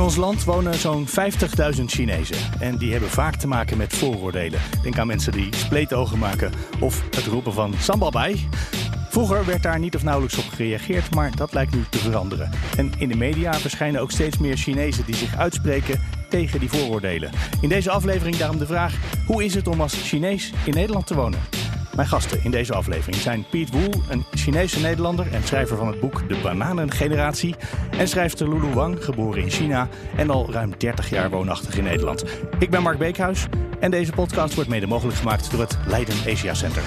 In ons land wonen zo'n 50.000 Chinezen. En die hebben vaak te maken met vooroordelen. Denk aan mensen die spleetogen maken of het roepen van sambal bij. Vroeger werd daar niet of nauwelijks op gereageerd, maar dat lijkt nu te veranderen. En in de media verschijnen ook steeds meer Chinezen die zich uitspreken tegen die vooroordelen. In deze aflevering daarom de vraag: hoe is het om als Chinees in Nederland te wonen? Mijn gasten in deze aflevering zijn Piet Woel, een Chinese Nederlander en schrijver van het boek De Bananengeneratie. En schrijfster Lulu Wang, geboren in China en al ruim 30 jaar woonachtig in Nederland. Ik ben Mark Beekhuis en deze podcast wordt mede mogelijk gemaakt door het Leiden Asia Center.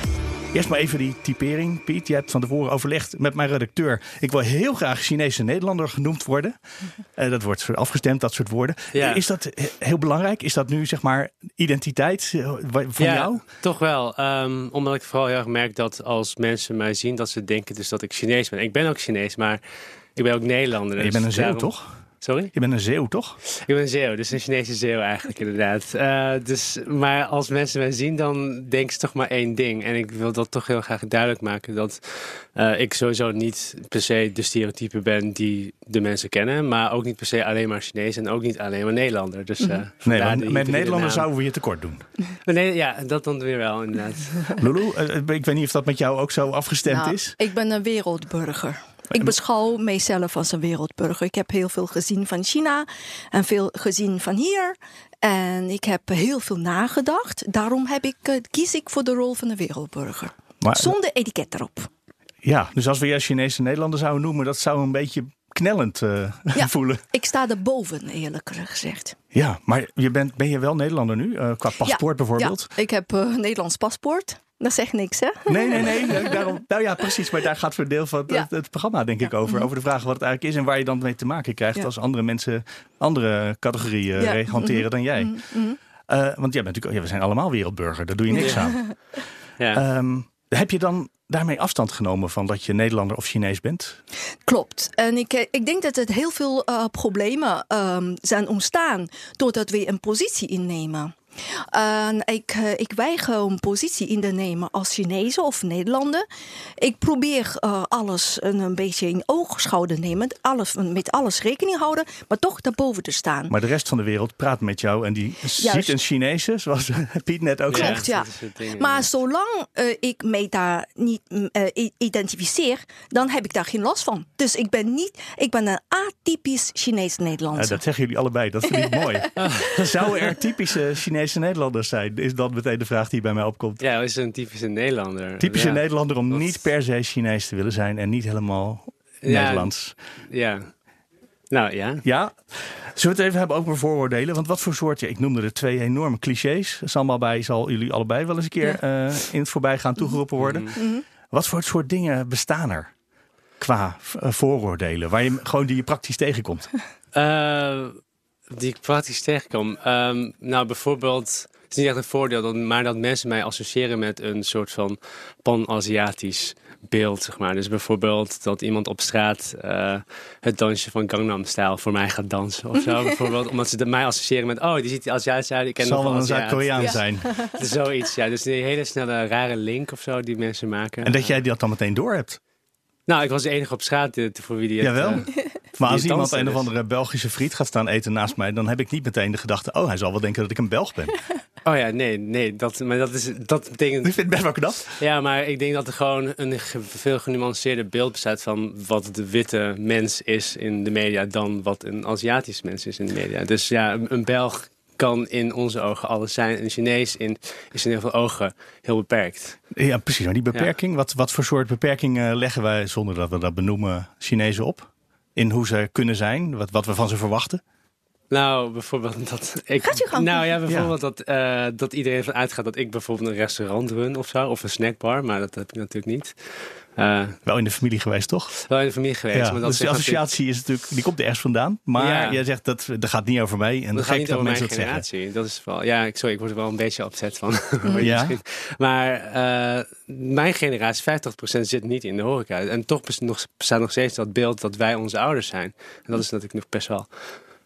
Eerst maar even die typering. Piet, je hebt van tevoren overlegd met mijn redacteur. Ik wil heel graag Chinese Nederlander genoemd worden. Uh, dat wordt afgestemd, dat soort woorden. Ja. Is dat heel belangrijk? Is dat nu zeg maar identiteit uh, van ja, jou? toch wel. Um, omdat ik vooral heel erg merk dat als mensen mij zien, dat ze denken dus dat ik Chinees ben. Ik ben ook Chinees, maar ik ben ook Nederlander. je dus bent een Zeeuw, daarom- toch? Sorry? Je bent een Zeeuw, toch? Ik ben een Zeeuw, dus een Chinese Zeeuw eigenlijk inderdaad. Eh, dus, maar als mensen mij zien, dan denken ze toch maar één ding. En ik wil dat toch heel graag duidelijk maken. Dat eh, ik sowieso niet per se de stereotype ben die de mensen kennen. Maar ook niet per se alleen maar Chinees en ook niet alleen maar Nederlander. Dus, eh, Nee, vandaar want de met Nederlander zouden we je tekort doen. Maar nee, ja, dat dan weer wel inderdaad. Lulu, ik weet niet of dat met jou ook zo afgestemd Nou, is. Ik ben een wereldburger. Ik beschouw mijzelf als een wereldburger. Ik heb heel veel gezien van China en veel gezien van hier. En ik heb heel veel nagedacht. Daarom heb ik, eh, kies ik voor de rol van een wereldburger. Maar, Zonder etiket erop. ja, dus als we je Chinese Nederlander zouden noemen, dat zou een beetje knellend eh, Ja. voelen. Ik sta erboven, eerlijk gezegd. Ja, maar je bent, ben je wel Nederlander nu? Eh, qua paspoort Ja, bijvoorbeeld? Ja, ik heb een Nederlands paspoort. Dat zegt niks, hè? Nee, nee, nee. nee, Daarom, nou ja, precies. Maar daar gaat voor een deel van het, Ja. het programma, denk ik, over. Over de vraag wat het eigenlijk is en waar je dan mee te maken krijgt Ja. als andere mensen andere categorieën Ja. eh, hanteren dan jij. Mhm, mhm. Eh, want jij bent natuurlijk, ja, we zijn allemaal wereldburger, daar doe je niks Ja. aan. Ja. Ehm, heb je dan daarmee afstand genomen van dat je Nederlander of Chinees bent? Klopt. En ik, eh, ik denk dat het heel veel eh, problemen ehm, zijn ontstaan doordat we een positie innemen. En ik, eh, ik weiger een positie in te nemen als Chinees of Nederlander. Ik probeer eh, alles een, een beetje in oogschouw te nemen, alles, met alles rekening houden, maar toch daarboven te staan. Maar de rest van de wereld praat met jou en die ziet een Chinese, zoals Piet net ook Klopt, zegt. ja. Maar ja. zolang eh, ik mij daar niet mm, eh, identificeer, dan heb ik daar geen last van. Dus ik ben niet, ik ben een atypisch Chinees-Nederlander. Ja, dat zeggen jullie allebei, dat vind ik mooi. Zouden er typische Chinese Nederlanders zijn? Is dat meteen de vraag die bij mij opkomt. Ja, is een typische Nederlander. Typische ja. Nederlander om dat- niet per se Chinees te willen zijn en niet helemaal Ja. Nederlands. Ja. Nou ja. Ja, zullen we het even hebben over vooroordelen? Want wat voor soort, ja, ik noemde er twee enorme clichés. Sambal bij zal jullie allebei wel eens een keer eh, in het voorbijgaan toegeroepen worden. Mhm. Wat voor soort dingen bestaan er qua eh, vooroordelen, waar je gewoon die je praktisch tegenkomt? Eh, die ik praktisch tegenkom. Ehm, nou, bijvoorbeeld, het is niet echt een voordeel, maar dat mensen mij associëren met een soort van pan-Aziatisch beeld, zeg maar. Dus bijvoorbeeld dat iemand op straat eh, het dansje van Gangnam Style voor mij gaat dansen of zo. bijvoorbeeld, omdat ze mij associëren met, oh, die ziet er Aziatisch uit, ik ken Het zal wel een. Zuid-Koreaan Ja. zijn. Dus Zoiets, ja. Dus die hele snelle rare link of zo die mensen maken. En dat jij dat dan meteen door hebt. Nou, ik was de enige op straat eh, voor wie die het... Jawel. eh, Maar als iemand een of dus. andere Belgische friet gaat staan eten naast mij, dan heb ik niet meteen de gedachte: oh, hij zal wel denken dat ik een Belg ben. oh ja, nee, nee. Dat, maar dat, is, dat betekent... Ik vind het best wel knap. Ja, maar ik denk dat er gewoon een veel genuanceerder beeld bestaat van wat de witte mens is in de media dan wat een Aziatisch mens is in de media. Dus ja, een, Belg kan in onze ogen alles zijn. Een Chinees in, is in heel veel ogen heel beperkt. Ja, precies. Maar die beperking, wat, wat voor soort beperkingen leggen wij, zonder dat we dat benoemen, Chinezen op? In hoe ze kunnen zijn, wat, wat we van ze verwachten? Nou, bijvoorbeeld dat ik. Gaat je gang. Nou ja, bijvoorbeeld Dat, eh, dat iedereen ervan uitgaat dat ik bijvoorbeeld een restaurant run of zo, of een snackbar, maar dat heb ik natuurlijk niet. Uh, wel in de familie geweest, toch? Wel in de familie geweest. Ja, maar dat dus de associatie is natuurlijk, die komt ergens vandaan. Maar Ja. jij zegt dat dat gaat niet over mij. En dat gaat niet over mijn dat zeggen. generatie. Dat is wel, ja, ik, sorry, ik word er wel een beetje opzet van. Ja? Maar eh, mijn generatie, 50% zit niet in de horeca. En toch bestaat nog steeds dat beeld dat wij onze ouders zijn. En dat is natuurlijk nog best wel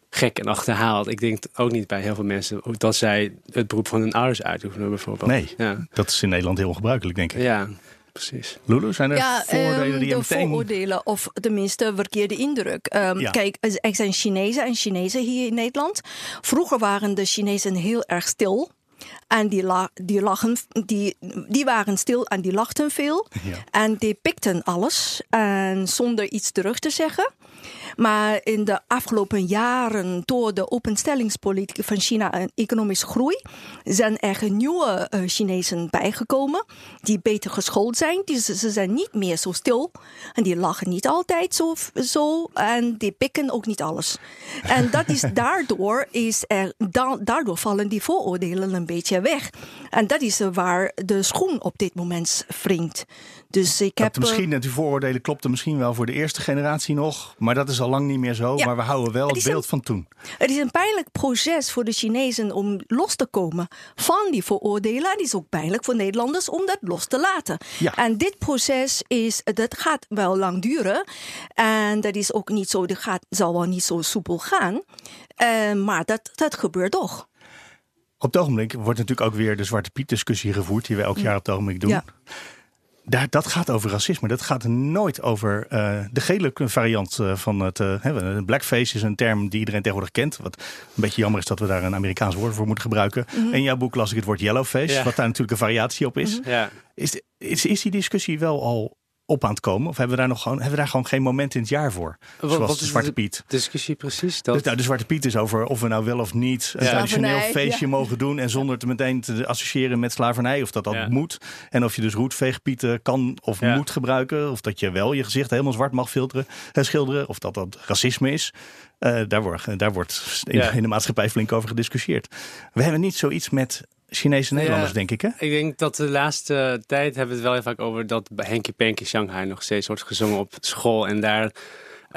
gek en achterhaald. Ik denk ook niet bij heel veel mensen dat zij het beroep van hun ouders uitoefenen bijvoorbeeld. Nee. Ja, Dat is in Nederland heel ongebruikelijk, denk ik. ja precies. Lulu, zijn er Ja, vooroordelen ehm, die je de meteen... vooroordelen of tenminste verkeerde indruk. Ehm, Ja. Kijk, er zijn Chinezen en Chinezen hier in Nederland. Vroeger waren de Chinezen heel erg stil. En die, la, die, lachen, die, die waren stil en die lachten veel. Ja. En die pikten alles en zonder iets terug te zeggen. Maar in de afgelopen jaren, door de openstellingspolitiek van China en economische groei, zijn er nieuwe eh, Chinezen bijgekomen die beter geschoold zijn. Die, ze, zijn niet meer zo stil en die lachen niet altijd zo, zo en die pikken ook niet alles. En dat is daardoor, is er, da- daardoor vallen die vooroordelen een beetje weg. En dat is waar de schoen op dit moment wringt. Dus ik heb. Dat eh, misschien, dat die vooroordelen klopten misschien wel voor de eerste generatie nog. Maar dat is al lang niet meer zo. Ja. Maar we houden wel Het beeld een- van toen. Het is een pijnlijk proces voor de Chinezen om los te komen van die vooroordelen. Het is ook pijnlijk voor Nederlanders om dat los te laten. Ja. En dit proces is, dat gaat wel lang duren. En dat is ook niet zo, dat gaat, zal wel niet zo soepel gaan. Eh, maar dat, dat gebeurt toch. Op het ogenblik wordt natuurlijk ook weer de Zwarte Piet discussie gevoerd. Die we elk jaar op het ogenblik doen. Ja. Daar, dat gaat over racisme. Dat gaat nooit over eh, de gele variant eh, van het. eh, hè, blackface is een term die iedereen tegenwoordig kent. Wat een beetje jammer is dat we daar een Amerikaans woord voor moeten gebruiken. In jouw boek las ik het woord yellowface, Ja. wat daar natuurlijk een variatie op is. Ja. Is, is. Is die discussie wel al op aan het komen? Of hebben we daar nog gewoon, hebben we daar gewoon geen moment in het jaar voor? Wat- Zoals wat de is Zwarte de- Piet. Discussie precies. Dat, Dus, nou, de Zwarte Piet is over of we nou wel of niet een Ja. traditioneel Slavernij, feestje ja. mogen doen. En zonder te meteen te associëren met slavernij. Of dat dat Ja. moet. En of je dus roetveegpieten kan of Ja. moet gebruiken. Of dat je wel je gezicht helemaal zwart mag filteren, eh, schilderen. Of dat dat racisme is. Eh, daar, wordt, daar wordt in, Ja. in de maatschappij flink over gediscussieerd. We hebben niet zoiets met Chinese Nederlanders, denk ik. Hè? Ik denk dat de laatste tijd hebben we het wel heel vaak over dat Henky Panky Shanghai nog steeds wordt gezongen op school. En daar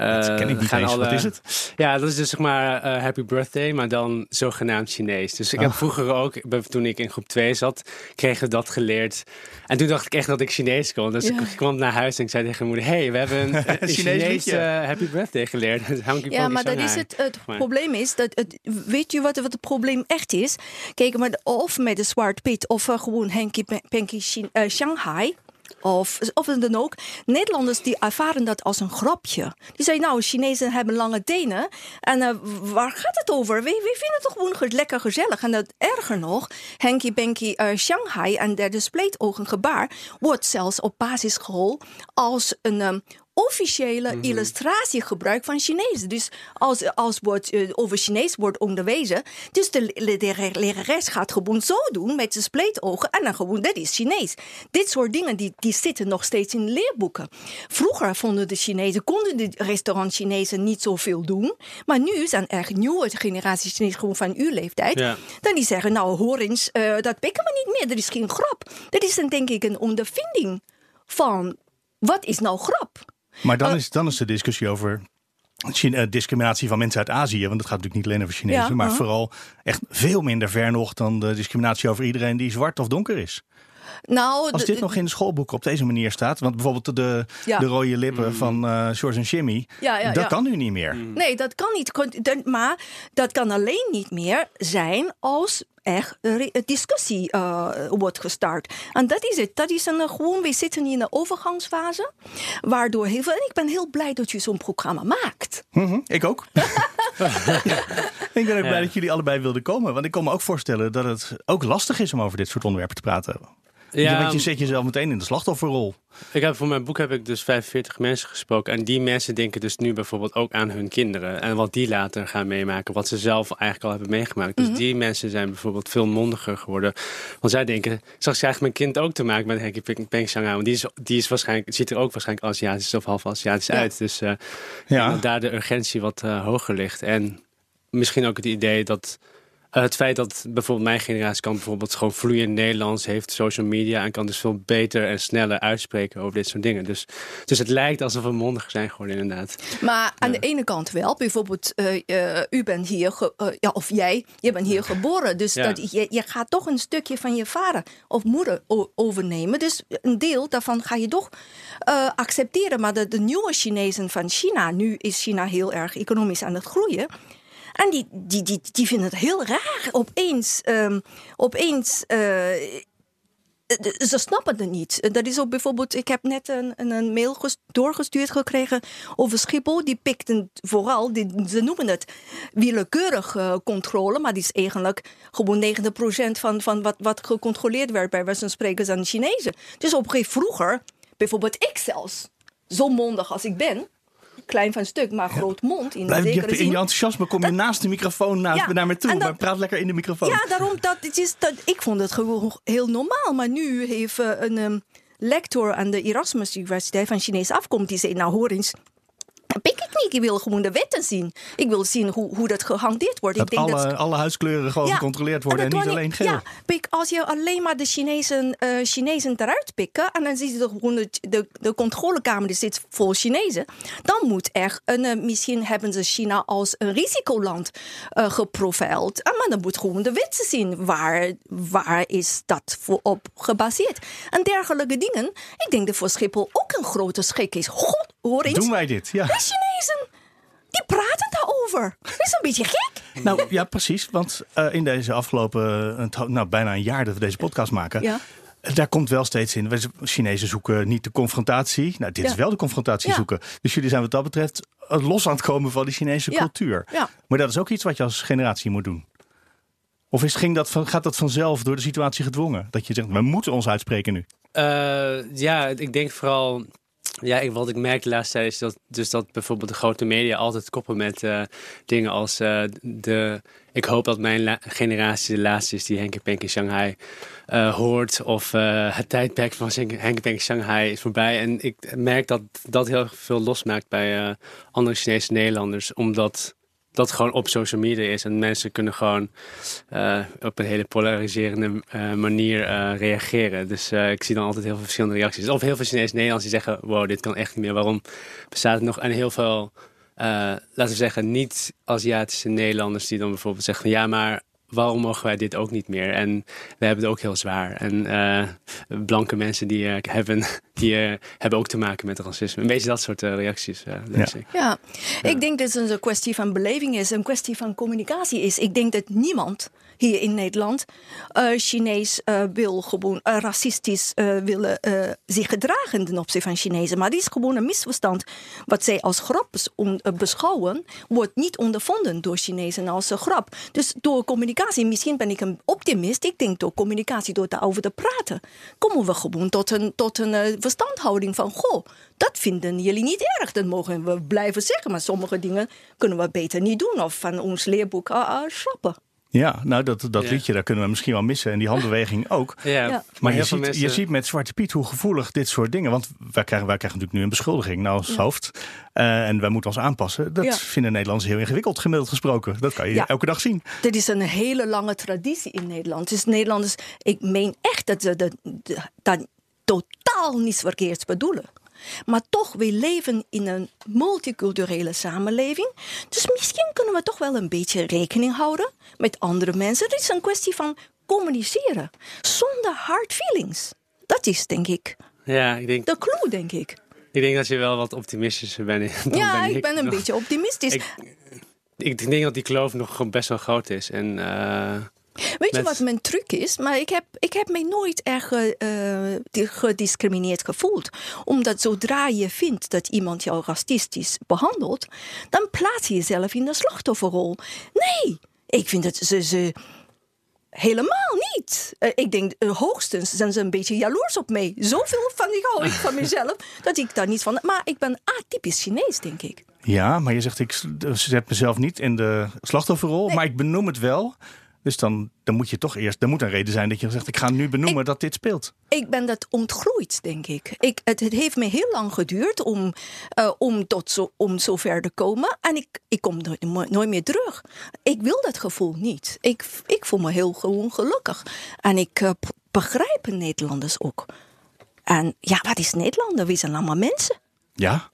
Dat ken ik niet gaan eens. alle... Wat is het? Ja, dat is dus zeg maar eh, Happy Birthday, maar dan zogenaamd Chinees. Dus ik Ah. heb vroeger ook, toen ik in groep 2 zat, kregen we dat geleerd. En toen dacht ik echt dat ik Chinees kon. Dus Ja. ik kwam naar huis en ik zei tegen mijn moeder... hey, we hebben een, een Chinees eh, Happy Birthday geleerd. Ja, maar dat is het, het probleem is, dat het, weet je wat, wat het probleem echt is? Kijk, maar of met de Zwart Piet of eh, gewoon Henky Panky eh, Shanghai. Of, of dan ook. Nederlanders die ervaren dat als een grapje. Die zeggen, nou, Chinezen hebben lange tenen. En eh, waar gaat het over? We, vinden het toch gewoon ge- lekker gezellig. En dat erger nog, Henky Panky eh, Shanghai en derde spleetogen gebaar... wordt zelfs op basisschool als een... ehm, officiële illustratie gebruikt van Chinezen. Dus als, als wordt, eh, over Chinees wordt onderwezen, dus de, le- de lerares gaat gewoon zo doen met zijn spleetogen en dan gewoon, dat is Chinees. Dit soort dingen die, die zitten nog steeds in leerboeken. Vroeger vonden de Chinezen, konden de restaurant Chinezen niet zoveel doen, maar nu zijn er nieuwe generaties Chinezen gewoon van uw leeftijd, Ja. dan die zeggen, nou hoor eens, eh, dat pikken we niet meer, dat is geen grap. Dat is dan denk ik een ondervinding van, wat is nou grap? Maar dan, Eh, is, dan is de discussie over eh, discriminatie van mensen uit Azië. Want het gaat natuurlijk niet alleen over Chinezen. Ja, maar uh-huh. vooral echt veel minder ver nog dan de discriminatie over iedereen die zwart of donker is. Nou, Als dit nog in de schoolboeken op deze manier staat. Want bijvoorbeeld de, Ja. de rode lippen van eh George en Jimmy. Ja, ja, dat ja. kan nu niet meer. Nee, dat kan niet. Maar dat kan alleen niet meer zijn als er re- discussie eh, wordt gestart. En dat is het. Dat is een, eh, gewoon, we zitten in een overgangsfase. Waardoor heel veel. En ik ben heel blij dat je zo'n programma maakt. Mhm, ik ook. ik ben ook blij dat jullie allebei wilden komen. Want ik kan me ook voorstellen dat het ook lastig is om over dit soort onderwerpen te praten. Ja, want je zet jezelf meteen in de slachtofferrol. Ik heb, voor mijn boek heb ik dus 45 mensen gesproken. En die mensen denken dus nu bijvoorbeeld ook aan hun kinderen. En wat die later gaan meemaken. Wat ze zelf eigenlijk al hebben meegemaakt. Dus die mensen zijn bijvoorbeeld veel mondiger geworden. Want zij denken, straks krijgt mijn kind ook te maken met Henky Peng Peng Shanghai. Want die, is, die is waarschijnlijk, ziet er ook waarschijnlijk Aziatisch of half Aziatisch Ja. uit. Dus eh, Ja. daar de urgentie wat eh, hoger ligt. En misschien ook het idee dat het feit dat bijvoorbeeld mijn generatie kan bijvoorbeeld gewoon vloeiend Nederlands, heeft social media en kan dus veel beter en sneller uitspreken over dit soort dingen. Dus, dus het lijkt alsof we mondiger zijn geworden, inderdaad. Maar aan de ene kant wel. Bijvoorbeeld, uh, uh, u bent hier, ja, of jij, je bent hier geboren. Dus dat, je, je gaat toch een stukje van je vader of moeder overnemen. Dus een deel daarvan ga je toch accepteren. Maar de, de nieuwe Chinezen van China, nu is China heel erg economisch aan het groeien. En die, die, die, die vinden het heel raar. Opeens, um, opeens uh, ze snappen het niet. Dat is ook bijvoorbeeld, ik heb net een, een mail doorgestuurd gekregen over Schiphol. Die pikten vooral, die, ze noemen het willekeurige controle, maar die is eigenlijk gewoon 90% van, van wat, wat gecontroleerd werd bij spreken zijn Chinezen. Dus op een gegeven vroeger, bijvoorbeeld ik zelfs, zo mondig als ik ben, klein van stuk, maar groot mond. In, Blijf, zekere je, in je enthousiasme kom je naast de microfoon naast, naar me toe. maar praat lekker in de microfoon. Ja, daarom dat, het is, dat ik vond het gewoon heel normaal. Maar nu heeft uh, een um, lector aan de Erasmus Universiteit van Chinese afkomst die zei, nou hoor eens, pik ik niet. Ik wil gewoon de wetten zien. Ik wil zien hoe, hoe dat gehanteerd wordt. Dat ik denk alle, dat alle huiskleuren gewoon gecontroleerd worden en, niet alleen geel. Ja, pik, als je alleen maar de Chinezen, uh, Chinezen eruit pikken... en dan zie je gewoon de, de, de controlekamer die zit vol Chinezen... dan moet er, een, uh, misschien hebben ze China als een risicoland uh, geprofild. maar dan moet gewoon de wetten zien. Waar, waar is dat voor op gebaseerd? En dergelijke dingen. Ik denk dat voor Schiphol ook een grote schrik is. God, hoor eens. Doen wij dit, ja. De Chinezen, die praten daarover. Dat is een beetje gek. Nou ja, precies. Want uh, in deze afgelopen, nou, bijna een jaar dat we deze podcast maken. Ja. Daar komt wel steeds in. We Chinezen zoeken niet de confrontatie. Nou, dit ja. is wel de confrontatie ja. zoeken. Dus jullie zijn wat dat betreft los aan het komen van die Chinese cultuur. Maar dat is ook iets wat je als generatie moet doen. Of is, ging dat van, gaat dat vanzelf door de situatie gedwongen? Dat je zegt, we moeten ons uitspreken nu. Uh, ja, ik denk vooral ja, ik, wat ik merk de laatste tijd is dat, dus dat bijvoorbeeld de grote media altijd koppelen met uh, dingen als uh, de. Ik hoop dat mijn generatie de laatste is die Henk Penk in Shanghai uh, hoort. Of het tijdperk van Henk Penk in Shanghai is voorbij. En ik merk dat dat heel veel losmaakt bij andere Chinese Nederlanders. Omdat dat gewoon op social media is. En mensen kunnen gewoon uh, op een hele polariserende uh, manier uh, reageren. Dus ik zie dan altijd heel veel verschillende reacties. Of heel veel Chinese Nederlanders die zeggen: wow, dit kan echt niet meer. Waarom bestaat het nog? En heel veel, laten we zeggen, niet-Aziatische Nederlanders die dan bijvoorbeeld zeggen: ja, maar waarom mogen wij dit ook niet meer? En we hebben het ook heel zwaar. En uh, blanke mensen die uh, hebben, die uh, hebben ook te maken met racisme. Een beetje dat soort reacties. Ja. Ik. Ja. ik denk dat het een kwestie van beleving is, een kwestie van communicatie is. Ik denk dat niemand hier in Nederland uh, Chinees uh, wil gewoon uh, racistisch willen zich gedragen ten opzichte van Chinezen. Maar die is gewoon een misverstand. Wat zij als grap beschouwen, wordt niet ondervonden door Chinezen als een grap. Dus door communicatie, misschien ben ik een optimist. Ik denk door communicatie, door daarover te praten, komen we gewoon tot een, tot een verstandhouding van: goh, dat vinden jullie niet erg. Dat mogen we blijven zeggen. Maar sommige dingen kunnen we beter niet doen of van ons leerboek schrappen. Ja, nou dat, dat ja. liedje, daar kunnen we misschien wel missen. En die handbeweging ook. Ja, ja. Maar je ziet, mensen... je ziet met Zwarte Piet hoe gevoelig dit soort dingen... Want wij krijgen, wij krijgen natuurlijk nu een beschuldiging nou als hoofd. Uh, en wij moeten ons aanpassen. Dat vinden Nederlanders heel ingewikkeld, gemiddeld gesproken. Dat kan je elke dag zien. Dit is een hele lange traditie in Nederland. Dus Nederlanders, ik meen echt dat ze dat, dat totaal niets verkeerds bedoelen. Maar toch, we leven in een multiculturele samenleving. Dus misschien kunnen we toch wel een beetje rekening houden met andere mensen. Het is een kwestie van communiceren zonder hard feelings. Dat is, denk ik, ja, ik denk... de clue, denk ik. Ik denk dat je wel wat optimistischer bent. ja, ben ik, ben een nog... beetje optimistisch. Ik, ik, denk dat die kloof nog best wel groot is. En... Uh... Weet je wat mijn truc is? Maar ik heb, ik heb mij nooit erg uh, gediscrimineerd gevoeld. Omdat zodra je vindt dat iemand jou racistisch behandelt, dan plaats je jezelf in de slachtofferrol. Nee, ik vind dat ze. ze Helemaal niet. Uh, ik denk uh, hoogstens zijn ze een beetje jaloers op mij. Zoveel van die hou ik van mezelf dat ik daar niet van. Maar ik ben atypisch Chinees, denk ik. Ja, maar je zet, ik zet mezelf niet in de slachtofferrol, nee. maar ik benoem het wel. Dus dan, dan moet je toch eerst, er moet een reden zijn dat je zegt: ik ga nu benoemen dat dit speelt. Ik ben dat ontgroeid, denk ik. ik het, het heeft me heel lang geduurd om, uh, om, tot zo, om zover te komen. En ik, ik kom nooit, nooit meer terug. Ik wil dat gevoel niet. Ik, ik voel me heel gewoon gelukkig. En ik uh, begrijp Nederlanders ook. En ja, wat is Nederlander? We zijn allemaal mensen. Ja.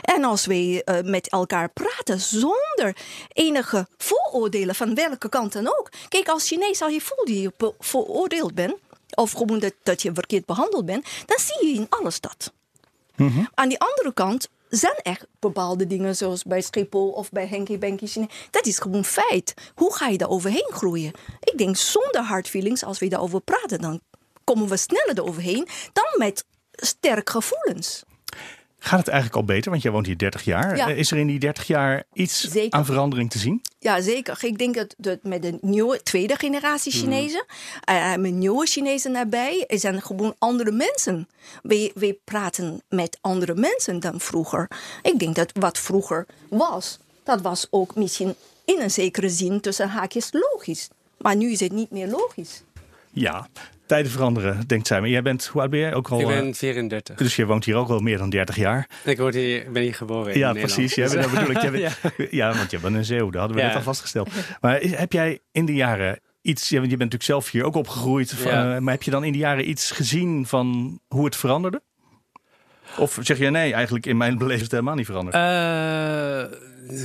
En als we uh, met elkaar praten zonder enige vooroordelen van welke kant dan ook. Kijk, als Chinees al je voelt dat je veroordeeld bent, of gewoon dat, dat je verkeerd behandeld bent, dan zie je in alles dat. Mm -hmm. Aan die andere kant zijn echt bepaalde dingen, zoals bij Schiphol of bij Henky Benky Chinees. Dat is gewoon feit. Hoe ga je daar overheen groeien? Ik denk zonder hard feelings, als we daarover praten, dan komen we sneller eroverheen dan met sterk gevoelens. Gaat het eigenlijk al beter? Want jij woont hier 30 jaar. Ja. Is er in die 30 jaar iets Zeker. aan verandering te zien? Ja, zeker. Ik denk dat, dat met de nieuwe tweede generatie Chinezen, mm. uh, met nieuwe Chinezen daarbij, er zijn gewoon andere mensen. We, we praten met andere mensen dan vroeger. Ik denk dat wat vroeger was, dat was ook misschien in een zekere zin tussen haakjes logisch. Maar nu is het niet meer logisch. Ja, tijden veranderen, denkt zij. Maar jij bent, hoe oud ben jij? Ook al, ik ben 34. Dus je woont hier ook al meer dan 30 jaar. Ik word hier, ben hier geboren in Ja, precies. Jij bent, bedoel ik, jij bent, ja. ja. want je bent een Zeeuw. Dat hadden we Ja. net al vastgesteld. Maar heb jij in de jaren iets... Ja, want je bent natuurlijk zelf hier ook opgegroeid. Ja. Uh, maar heb je dan in die jaren iets gezien van hoe het veranderde? Of zeg je nee, eigenlijk in mijn het helemaal niet veranderd? Uh,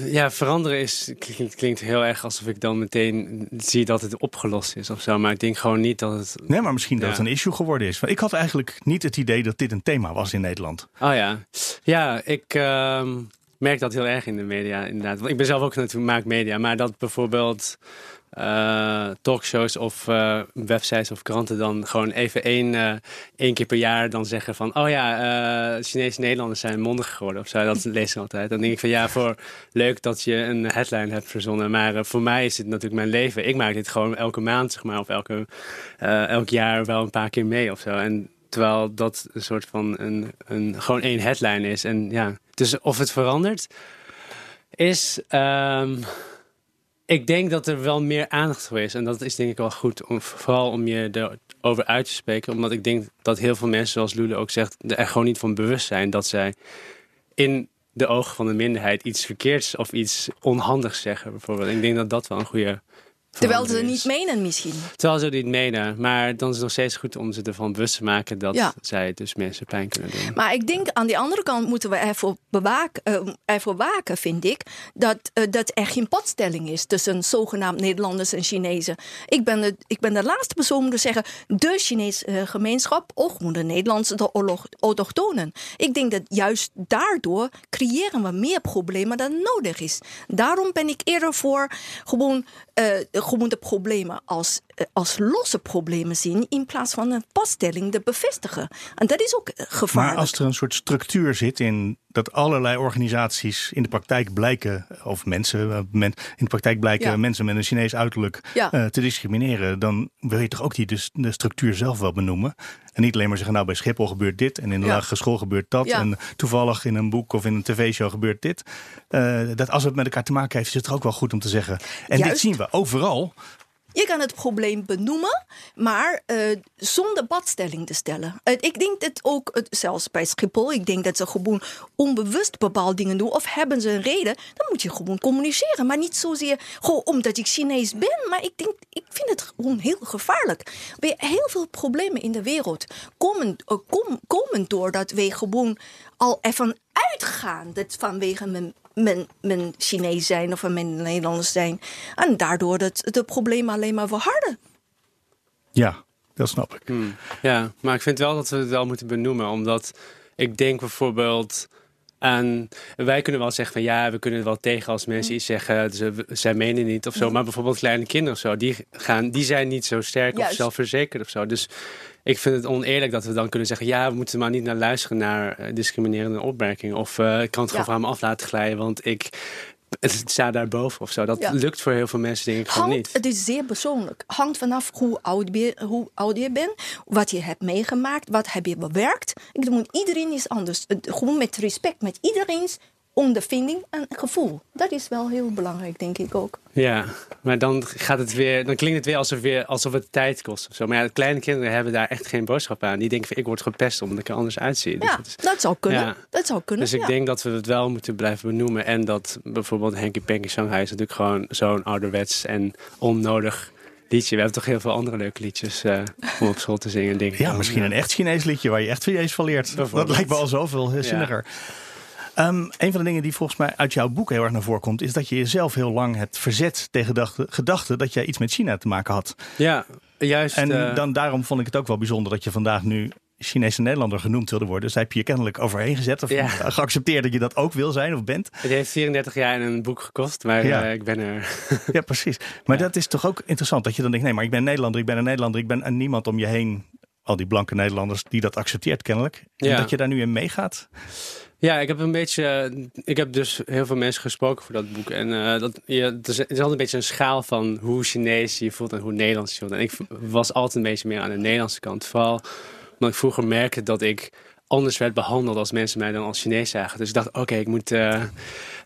ja, veranderen is, klinkt, klinkt, heel erg alsof ik dan meteen zie dat het opgelost is of zo. Maar ik denk gewoon niet dat het. Nee, maar misschien dat het een issue geworden is. Want ik had eigenlijk niet het idee dat dit een thema was in Nederland. Oh ja. Ja, ik ehm, merk dat heel erg in de media inderdaad. Want ik ben zelf ook natuurlijk maak media. Maar dat bijvoorbeeld uh, talkshows of uh, websites of kranten dan gewoon even één, uh, één keer per jaar dan zeggen van... oh ja, Chinese Nederlanders zijn mondig geworden of zo. Dat lees ik altijd. Dan denk ik van ja, voor leuk dat je een headline hebt verzonnen. Maar voor mij is het natuurlijk mijn leven. Ik maak dit gewoon elke maand zeg maar, of elke, elk jaar wel een paar keer mee of zo. En terwijl dat een soort van een, een, gewoon één headline is. En ja, dus of het verandert is... Um, ik denk dat er wel meer aandacht voor is. En dat is denk ik wel goed. Om, vooral om je erover uit te spreken. Omdat ik denk dat heel veel mensen, zoals Lule ook zegt... er gewoon niet van bewust zijn dat zij in de ogen van de minderheid... iets verkeerds of iets onhandigs zeggen bijvoorbeeld. Ik denk dat dat wel een goede... Terwijl ze het niet menen misschien. Terwijl ze het niet menen. Maar dan is het nog steeds goed om ze ervan bewust te maken... dat ja. zij dus mensen pijn kunnen doen. Maar ik denk aan de andere kant moeten we ervoor, bewaken, uh, ervoor waken, vind ik... Dat, uh, dat er geen padstelling is tussen zogenaamd Nederlanders en Chinezen. Ik ben de, ik ben de laatste persoon om te zeggen... de Chinese uh, gemeenschap of de Nederlandse de autochtonen. Ik denk dat juist daardoor creëren we meer problemen dan nodig is. Daarom ben ik eerder voor gewoon gewoon de problemen als, als losse problemen zien in plaats van een vaststelling te bevestigen. En dat is ook gevaarlijk. Maar als er een soort structuur zit in dat allerlei organisaties in de praktijk blijken, of mensen men, in de praktijk blijken Ja. mensen met een Chinees uiterlijk Ja. uh, te discrimineren, dan wil je toch ook die dus de structuur zelf wel benoemen. En niet alleen maar zeggen, nou bij Schiphol gebeurt dit en in de Ja. lagere school gebeurt dat. En toevallig in een boek of in een tv-show gebeurt dit. Uh, dat als het met elkaar te maken heeft, is het er ook wel goed om te zeggen. En dit zien we overal. Je kan het probleem benoemen, maar uh, zonder badstelling te stellen. Uh, ik denk dat ook, uh, zelfs bij Schiphol, ik denk dat ze gewoon onbewust bepaalde dingen doen. Of hebben ze een reden, dan moet je gewoon communiceren. Maar niet zozeer gewoon omdat ik Chinees ben. Maar ik denk, ik vind het gewoon heel gevaarlijk. We heel veel problemen in de wereld komen, kom, komen doordat we gewoon al ervan uitgaan dat vanwege mijn men, men Chinees zijn of men Nederlanders zijn. En daardoor dat de problemen alleen maar verharden. Ja, dat snap ik. Hmm. Ja, maar ik vind wel dat we het wel moeten benoemen. Omdat ik denk bijvoorbeeld aan... Wij kunnen wel zeggen van ja, we kunnen het wel tegen als mensen iets zeggen. Ze, zij menen niet of zo. Maar bijvoorbeeld kleine kinderen of zo, die, gaan, die zijn niet zo sterk Juist. of zelfverzekerd of zo. Dus ik vind het oneerlijk dat we dan kunnen zeggen... ja, we moeten maar niet naar luisteren naar uh, discriminerende opmerkingen. Of uh, ik kan het gewoon van me af laten glijden, want ik... Het staat daarboven of zo. Dat Ja. lukt voor heel veel mensen denk ik gewoon niet. het is zeer persoonlijk. Hangt vanaf hoe oud, je, hoe oud je bent, wat je hebt meegemaakt, wat heb je bewerkt. Ik bedoel, iedereen is anders. Gewoon met respect, met iedereen's ondervinding en gevoel. Dat is wel heel belangrijk, denk ik ook. Ja, maar dan gaat het weer, dan klinkt het weer alsof, weer alsof het tijd kost of zo. Maar ja, kleine kinderen hebben daar echt geen boodschap aan. Die denken van ik word gepest omdat ik er anders uitzie. Dus ja, dat, is, dat, zou kunnen. Ja. Dat zou kunnen. Dus ik denk dat we het wel moeten blijven benoemen. En dat bijvoorbeeld Henky Panky Shanghai is natuurlijk gewoon zo'n ouderwets en onnodig liedje. We hebben toch heel veel andere leuke liedjes uh, om op school te zingen. Denk ja, misschien een echt Chinees liedje waar je echt Chinees van leert. Dat lijkt me al zoveel zinniger. Um, een van de dingen die volgens mij uit jouw boek heel erg naar voren komt, is dat je jezelf heel lang hebt verzet tegen de gedachte dat jij iets met China te maken had. Ja, juist. En uh... dan, daarom vond ik het ook wel bijzonder dat je vandaag nu Chinese Nederlander genoemd wilde worden. Dus heb je je kennelijk overheen gezet of ja. geaccepteerd dat je dat ook wil zijn of bent. Het heeft 34 jaar en een boek gekost, maar ja. uh, ik ben er. ja, precies. Maar dat is toch ook interessant dat je dan denkt, nee, maar ik ben Nederlander, ik ben een Nederlander, ik ben niemand om je heen, al die blanke Nederlanders, die dat accepteert kennelijk. En dat je daar nu in meegaat. Ja, ik heb een beetje. Ik heb dus heel veel mensen gesproken voor dat boek. En uh, dat, ja, het, is, het is altijd een beetje een schaal van hoe Chinees je voelt en hoe Nederlands je voelt. En ik was altijd een beetje meer aan de Nederlandse kant. Vooral omdat ik vroeger merkte dat ik anders werd behandeld als mensen mij dan als Chinees zagen. Dus ik dacht, oké, ik moet. Uh,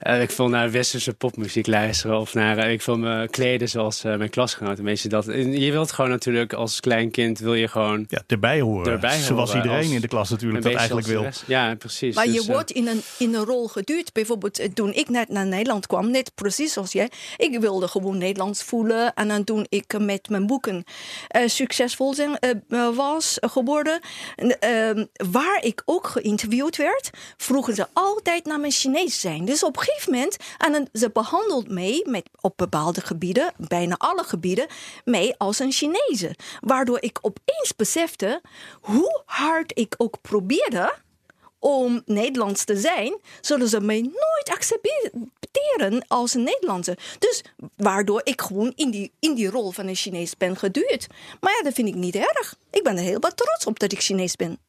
uh, ik wil naar westerse popmuziek luisteren. Of naar. Uh, ik wil me kleden zoals mijn klasgenoten. Weet dat. je wilt gewoon natuurlijk als klein kind. wil je gewoon. Ja, erbij horen. Erbij Zoals iedereen in de klas natuurlijk dat eigenlijk wil. Ja, precies. Maar dus, je wordt in een, in een rol geduwd. Bijvoorbeeld toen ik net naar Nederland kwam. Net precies zoals jij. Ik wilde gewoon Nederlands voelen. En dan toen ik met mijn boeken succesvol zijn, was geworden. Ehm, waar ik ook geïnterviewd werd, vroegen ze altijd naar mijn Chinees zijn. Dus op een gegeven moment, en ze behandelt mij met, op bepaalde gebieden, bijna alle gebieden, mij als een Chinese. Waardoor ik opeens besefte hoe hard ik ook probeerde om Nederlands te zijn, zullen ze mij nooit accepteren als een Nederlandse. Dus waardoor ik gewoon in die, in die rol van een Chinees ben geduwd. Maar ja, dat vind ik niet erg. Ik ben er heel wat trots op dat ik Chinees ben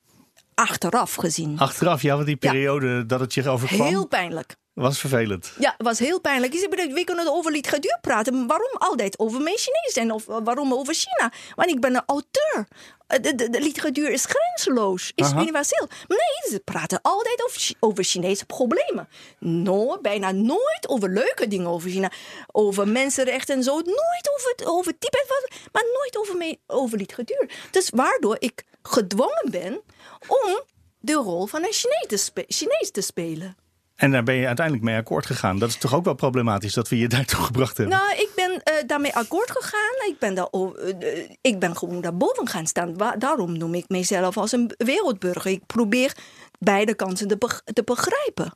achteraf gezien. Achteraf, ja, want die periode dat het je overkwam. Heel pijnlijk. Was vervelend. Ja, was heel pijnlijk. We kunnen over literatuur maar Waarom altijd over mijn Chinees en of waarom over China? Want ik ben een auteur. De, de, de literatuur is grenzeloos, is universeel. Nee, ze praten altijd over, over Chinese problemen. No, bijna nooit over leuke dingen over China. Over mensenrechten en zo. Nooit over, over Tibet, maar nooit over, over literatuur. Dus waardoor ik gedwongen ben om de rol van een Chinees te, Chinees te spelen. En daar ben je uiteindelijk mee akkoord gegaan. Dat is toch ook wel problematisch dat we je daartoe gebracht hebben? Nou, ik ben uh, daarmee akkoord gegaan. Ik ben, daar, uh, ik ben gewoon daarboven gaan staan. Daarom noem ik mezelf als een wereldburger. Ik probeer beide kanten te, te begrijpen.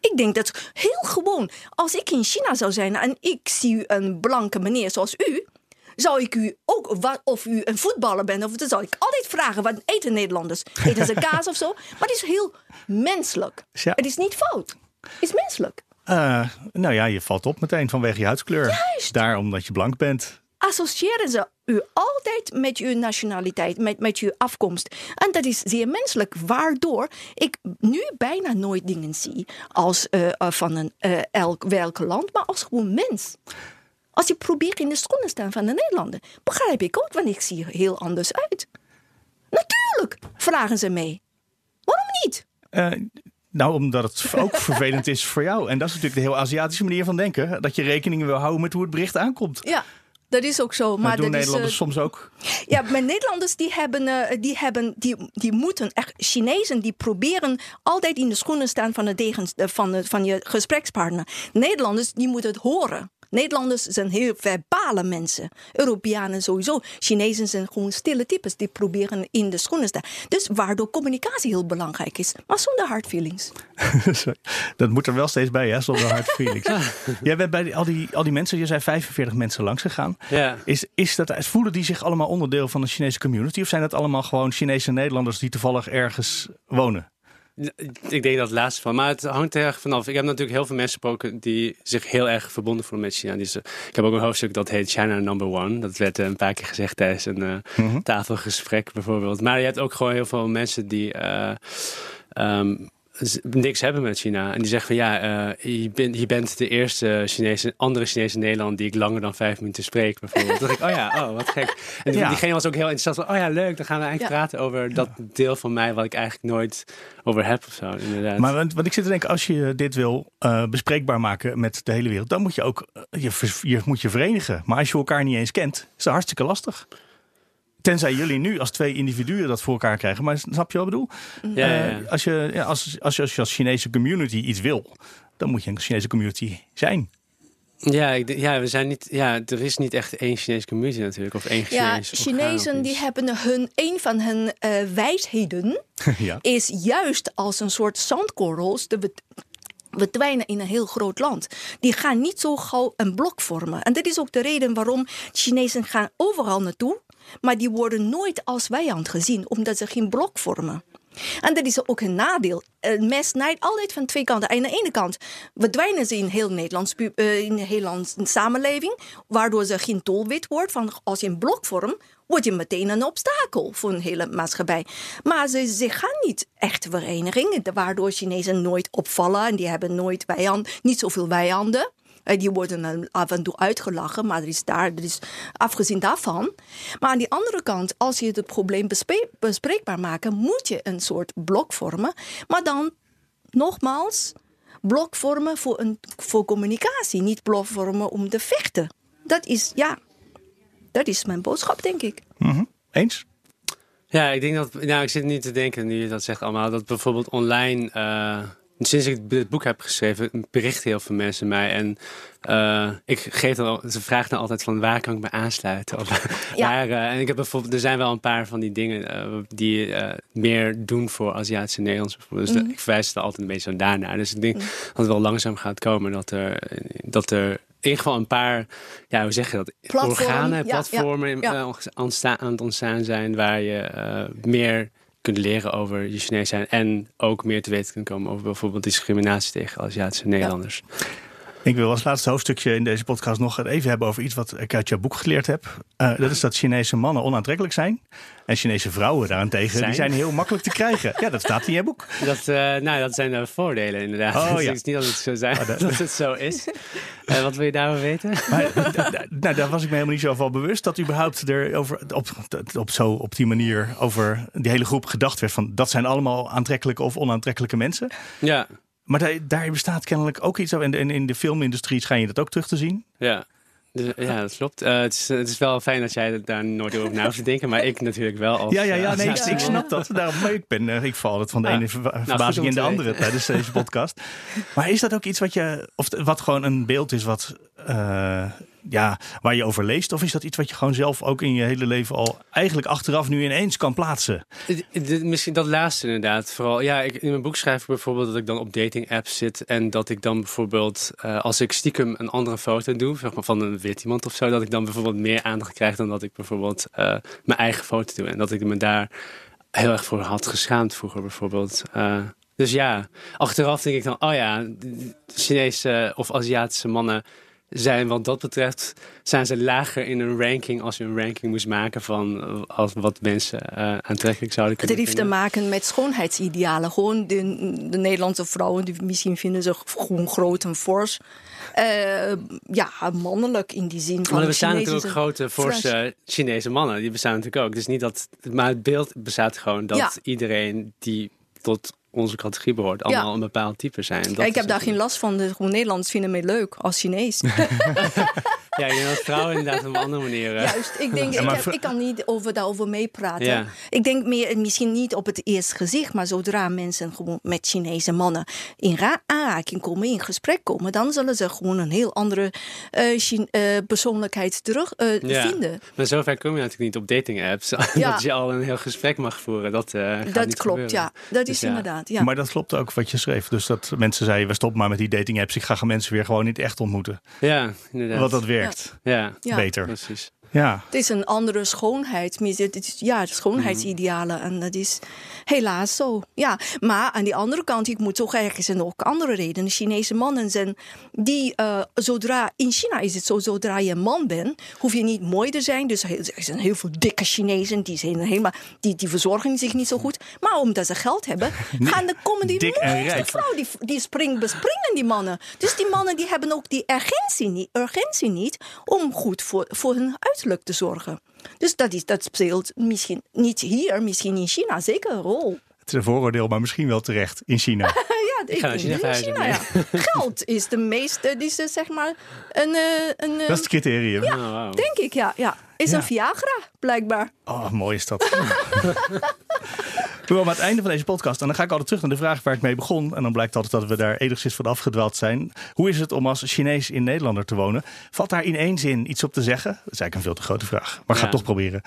Ik denk dat heel gewoon, als ik in China zou zijn en ik zie een blanke meneer zoals u, zou ik u ook, of u een voetballer bent, of dan zou ik altijd vragen: wat eten Nederlanders? Eten ze kaas of zo? Maar het is heel menselijk. Het is niet fout. Het is menselijk. Uh, nou ja, je valt op meteen vanwege je huidskleur. Juist. Daar omdat je blank bent. Associëren ze u altijd met uw nationaliteit, met, met uw afkomst. En dat is zeer menselijk, waardoor ik nu bijna nooit dingen zie als uh, van een, uh, elk welk land, maar als gewoon mens. Als je probeert in de schoenen te staan van de Nederlander, begrijp ik ook, want ik zie er heel anders uit. Natuurlijk, vragen ze mee. Waarom niet? Uh, nou, omdat het ook vervelend is voor jou. En dat is natuurlijk de heel Aziatische manier van denken. Dat je rekening wil houden met hoe het bericht aankomt. Ja, dat is ook zo. Maar, dat doen Nederlanders is, uh, soms ook. Ja, maar Nederlanders die hebben, uh, die hebben, die, die moeten echt Chinezen die proberen altijd in de schoenen staan van de degens, van, de, van je gesprekspartner. Nederlanders die moeten het horen. Nederlanders zijn heel verbale mensen. Europeanen sowieso. Chinezen zijn gewoon stille types die proberen in de schoenen te staan. Dus waardoor communicatie heel belangrijk is. Maar zonder hard feelings. dat moet er wel steeds bij, hè? Zonder hard feelings. Jij bent bij al, die, al die mensen, je zijn 45 mensen langs gegaan. Ja. Is, is dat, voelen die zich allemaal onderdeel van de Chinese community? Of zijn dat allemaal gewoon Chinese Nederlanders die toevallig ergens wonen? Ik denk dat het laatste van. Maar het hangt er erg vanaf. Ik heb natuurlijk heel veel mensen gesproken die zich heel erg verbonden voelen met China. Dus, ik heb ook een hoofdstuk dat heet China Number One. Dat werd een paar keer gezegd tijdens een uh, tafelgesprek bijvoorbeeld. Maar je hebt ook gewoon heel veel mensen die... Um, z- niks hebben met China. En die zeggen van ja, eh, je, bent, je bent de eerste Chinese, andere Chinese in Nederland die ik langer dan vijf minuten spreek, bijvoorbeeld. Toen dacht ik, oh ja, oh, wat gek. En Ja. diegene was ook heel enthousiast van, oh ja, leuk, dan gaan we eigenlijk Ja. praten over dat deel van mij wat ik eigenlijk nooit over heb of zo, inderdaad. Maar want, want ik zit te denken, als je dit wil eh, bespreekbaar maken met de hele wereld, dan moet je ook eh, je, je, moet je verenigen. Maar als je elkaar niet eens kent, is dat hartstikke lastig. Tenzij jullie nu als twee individuen dat voor elkaar krijgen. Maar snap je wat ik bedoel? ja, ja, ja. Eh, als, je, ja, als, als, je, als je als Chinese community iets wil, dan moet je een Chinese community zijn. Ja, ik, ja, we zijn niet, ja, er is niet echt één Chinese community natuurlijk, of één Ja, Chinees orgaan of Chinezen die hebben hun, een van hun eh, wijsheden ja. is juist als een soort zandkorrels te bet- verdwijnen in een heel groot land. Die gaan niet zo gauw een blok vormen. En dat is ook de reden waarom Chinezen gaan overal naartoe, maar die worden nooit als vijand gezien, omdat ze geen blok vormen. En dat is ook een nadeel. Een mes snijdt altijd van twee kanten. Aan de ene kant verdwijnen ze in heel Nederlands, eh, in de Nederlandse samenleving, waardoor ze geen doelwit wordt. Van als je een blok vormt, word je meteen een obstakel voor een hele maatschappij. Maar ze, gaan niet echt vereniging, waardoor Chinezen nooit opvallen en die hebben nooit vijand, niet zoveel vijanden. Eh, Die worden dan af en toe uitgelachen, maar er is daar, er is afgezien daarvan. Maar aan die andere kant, als je het probleem bespreekbaar maakt, moet je een soort blok vormen. Maar dan, nogmaals, blok vormen voor, een, voor communicatie, niet blok vormen om te vechten. Dat is, ja, dat is mijn boodschap, denk ik. Mhm. Eens? Ja, ik denk dat. Nou, ik zit nu te denken, nu je dat zegt allemaal, dat bijvoorbeeld online. eh, sinds ik het boek heb geschreven, berichten heel veel mensen mij. En eh, ik geef dan, al- ze vragen dan altijd van waar kan ik me aansluiten? Of, Ja. waar, eh, en ik heb bijvoorbeeld, er zijn wel een paar van die dingen eh, die meer doen voor Aziatische Nederlands. bijvoorbeeld. Dus Mhm. ik verwijs er altijd een beetje zo daarnaar. Dus ik denk dat het wel langzaam gaat komen dat er, dat er in ieder geval een paar, ja, hoe zeg je dat? Platform, Organen, ja, platformen ja, ja. ontstaan, aan het ontstaan zijn waar je meer kunt leren over je Chinees zijn en ook meer te weten kunt komen over bijvoorbeeld discriminatie tegen Aziatische Nederlanders. Ik wil als laatste hoofdstukje in deze podcast nog even hebben over iets wat ik uit jouw boek geleerd heb. Eh, dat is dat Chinese mannen onaantrekkelijk zijn. En Chinese vrouwen daarentegen, die Zijn? zijn heel makkelijk te krijgen. Ja, dat staat in je boek. Dat, eh, nou, dat zijn de voordelen inderdaad. Oh, Dus ja. het is niet dat het zo, zijn, dat- dat het zo is. Eh, wat wil je daarover weten? Maar nou, daar was ik me helemaal niet zo van bewust. Dat überhaupt er over, op, op, zo, op die manier over die hele groep gedacht werd. Van dat zijn allemaal aantrekkelijke of onaantrekkelijke mensen. Ja, Maar daar, daar bestaat kennelijk ook iets over. En in, in de filmindustrie schijn je dat ook terug te zien. ja. Dus, ja, dat klopt. Eh, het, is, het is wel fijn dat jij daar nooit over na hoeft te denken, maar ik natuurlijk wel. Als, Ja, ja, ja, eh, nee, ik, Aziatische ik snap dat. Daarom, ik, ben, eh, ik val altijd van de Ah, ene goed verbazing in de andere tijdens deze podcast. Maar is dat ook iets wat je, of wat gewoon een beeld is wat, eh, ja, waar je over leest? Of is dat iets wat je gewoon zelf ook in je hele leven al eigenlijk achteraf nu ineens kan plaatsen? Misschien dat laatste inderdaad. Vooral, ja, ik, in mijn boek schrijf ik bijvoorbeeld dat ik dan op dating apps zit. En dat ik dan bijvoorbeeld, eh, als ik stiekem een andere foto doe, zeg maar van een wit iemand of zo, dat ik dan bijvoorbeeld meer aandacht krijg dan dat ik bijvoorbeeld eh, mijn eigen foto doe. En dat ik me daar heel erg voor had geschaamd vroeger bijvoorbeeld. Eh, dus ja, achteraf denk ik dan, oh ja, Chinese of Aziatische mannen zijn wat dat betreft, zijn ze lager in een ranking als je een ranking moest maken van eh, als wat mensen eh, aantrekkelijk zouden Het kunnen heeft te maken met schoonheidsidealen. Gewoon de, de Nederlandse vrouwen, die misschien vinden ze gewoon groot en fors. Eh, ja, mannelijk in die zin van Maar er bestaan natuurlijk zijn grote, forse Chinese mannen. Die bestaan natuurlijk ook. Dus niet dat, maar het beeld bestaat gewoon dat Ja. iedereen die tot onze categorie behoort, allemaal een bepaald type zijn. Dat ik heb daar geen last van. De Nederlanders vinden mij leuk als Chinees. Ja, ik denk dat vrouwen inderdaad op een andere manier. eh, Juist, ik denk, Ja, ik, heb- ik kan niet over daarover meepraten. Ja. Ik denk meer, misschien niet op het eerste gezicht, maar zodra mensen gewoon met Chinese mannen in ra- aanraking komen, in gesprek komen, dan zullen ze gewoon een heel andere eh, eh, persoonlijkheid terug eh, Ja. vinden. Maar zover kom je natuurlijk niet op dating apps. Ja. dat je al een heel gesprek mag voeren. Dat, eh, gaat Dat niet klopt, gebeuren. ja. Dat Dus is inderdaad, ja. Maar dat klopt ook wat je schreef. Dus dat mensen zeiden, we stoppen maar met die dating apps. Ik ga mensen weer gewoon niet echt ontmoeten. Ja, inderdaad. Want dat werkt Ja, Ja. beter. precies. Ja. Het is een andere schoonheid. Het is, ja, schoonheidsidealen. En dat is helaas zo. Ja, maar aan de andere kant, ik moet toch er zijn ook andere redenen. Chinese mannen zijn die, uh, zodra, in China is het zo, zodra je een man bent, hoef je niet mooi te zijn. Dus er zijn heel veel dikke Chinezen, die, zijn helemaal, die, die verzorgen zich niet zo goed. Maar omdat ze geld hebben, gaan de, komen die mooiste vrouw, die, die spring, bespringen die mannen. Dus die mannen die hebben ook die urgentie niet, urgentie niet om goed voor, voor hun uiterlijk te zorgen. Dus dat, is, dat speelt misschien niet hier, misschien in China zeker een rol. Het is een vooroordeel, maar misschien wel terecht in China. ja, ik, China, in China ja. Geld is de meeste, is zeg maar een... Eh, een dat is het criterium. Ja, oh, wow. denk ik, ja. ja. Is een Viagra, blijkbaar. Oh, mooi is dat. We komen aan het einde van deze podcast. En dan ga ik altijd terug naar de vraag waar ik mee begon. En dan blijkt altijd dat we daar enigszins van afgedwaald zijn. Hoe is het om als Chinees in Nederlander te wonen? Valt daar in één zin iets op te zeggen? Dat is eigenlijk een veel te grote vraag. Maar ja. ga toch proberen.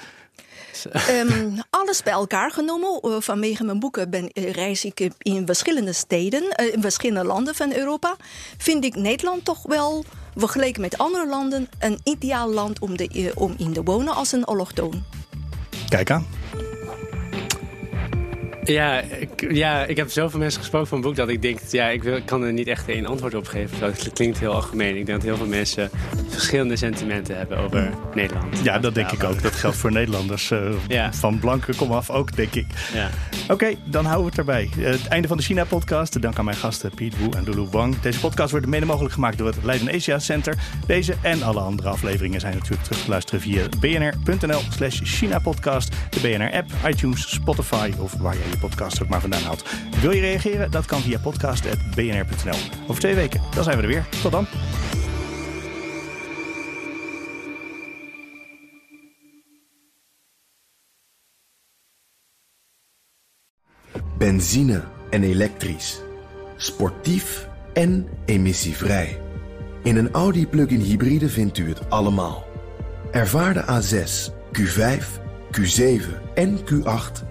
Um, alles bij elkaar genomen. Uh, vanwege mijn boeken ben, uh, reis ik in verschillende steden, uh, in verschillende landen van Europa. Vind ik Nederland toch wel, vergeleken met andere landen, een ideaal land om, de, om in te wonen als een allochtoon. Kijk aan. Ja ik, ja, ik heb zoveel mensen gesproken van het boek dat ik denk, ja, ik, wil, ik kan er niet echt één antwoord op geven. Dat klinkt heel algemeen. Ik denk dat heel veel mensen verschillende sentimenten hebben over Nederland. Ja, dat denk ik ook. Dat geldt voor Nederlanders. Uh, Van blanke kom af ook, denk ik. Ja. Oké, dan houden we het erbij. Uh, het einde van de China-podcast. Dank aan mijn gasten Piet Wu en Lulu Wang. Deze podcast wordt mede mogelijk gemaakt door het Leiden Asia Center. Deze en alle andere afleveringen zijn natuurlijk terug te luisteren via bnr.nl slash China-podcast, de BNR-app, iTunes, Spotify of waar jij je podcast ook maar vandaan haalt. Wil je reageren? Dat kan via podcast.bnr.nl. Over twee weken, dan zijn we er weer. Tot dan. Benzine en elektrisch. Sportief en emissievrij. In een Audi plug-in hybride vindt u het allemaal. Ervaar de A6, Q5, Q7 en Q8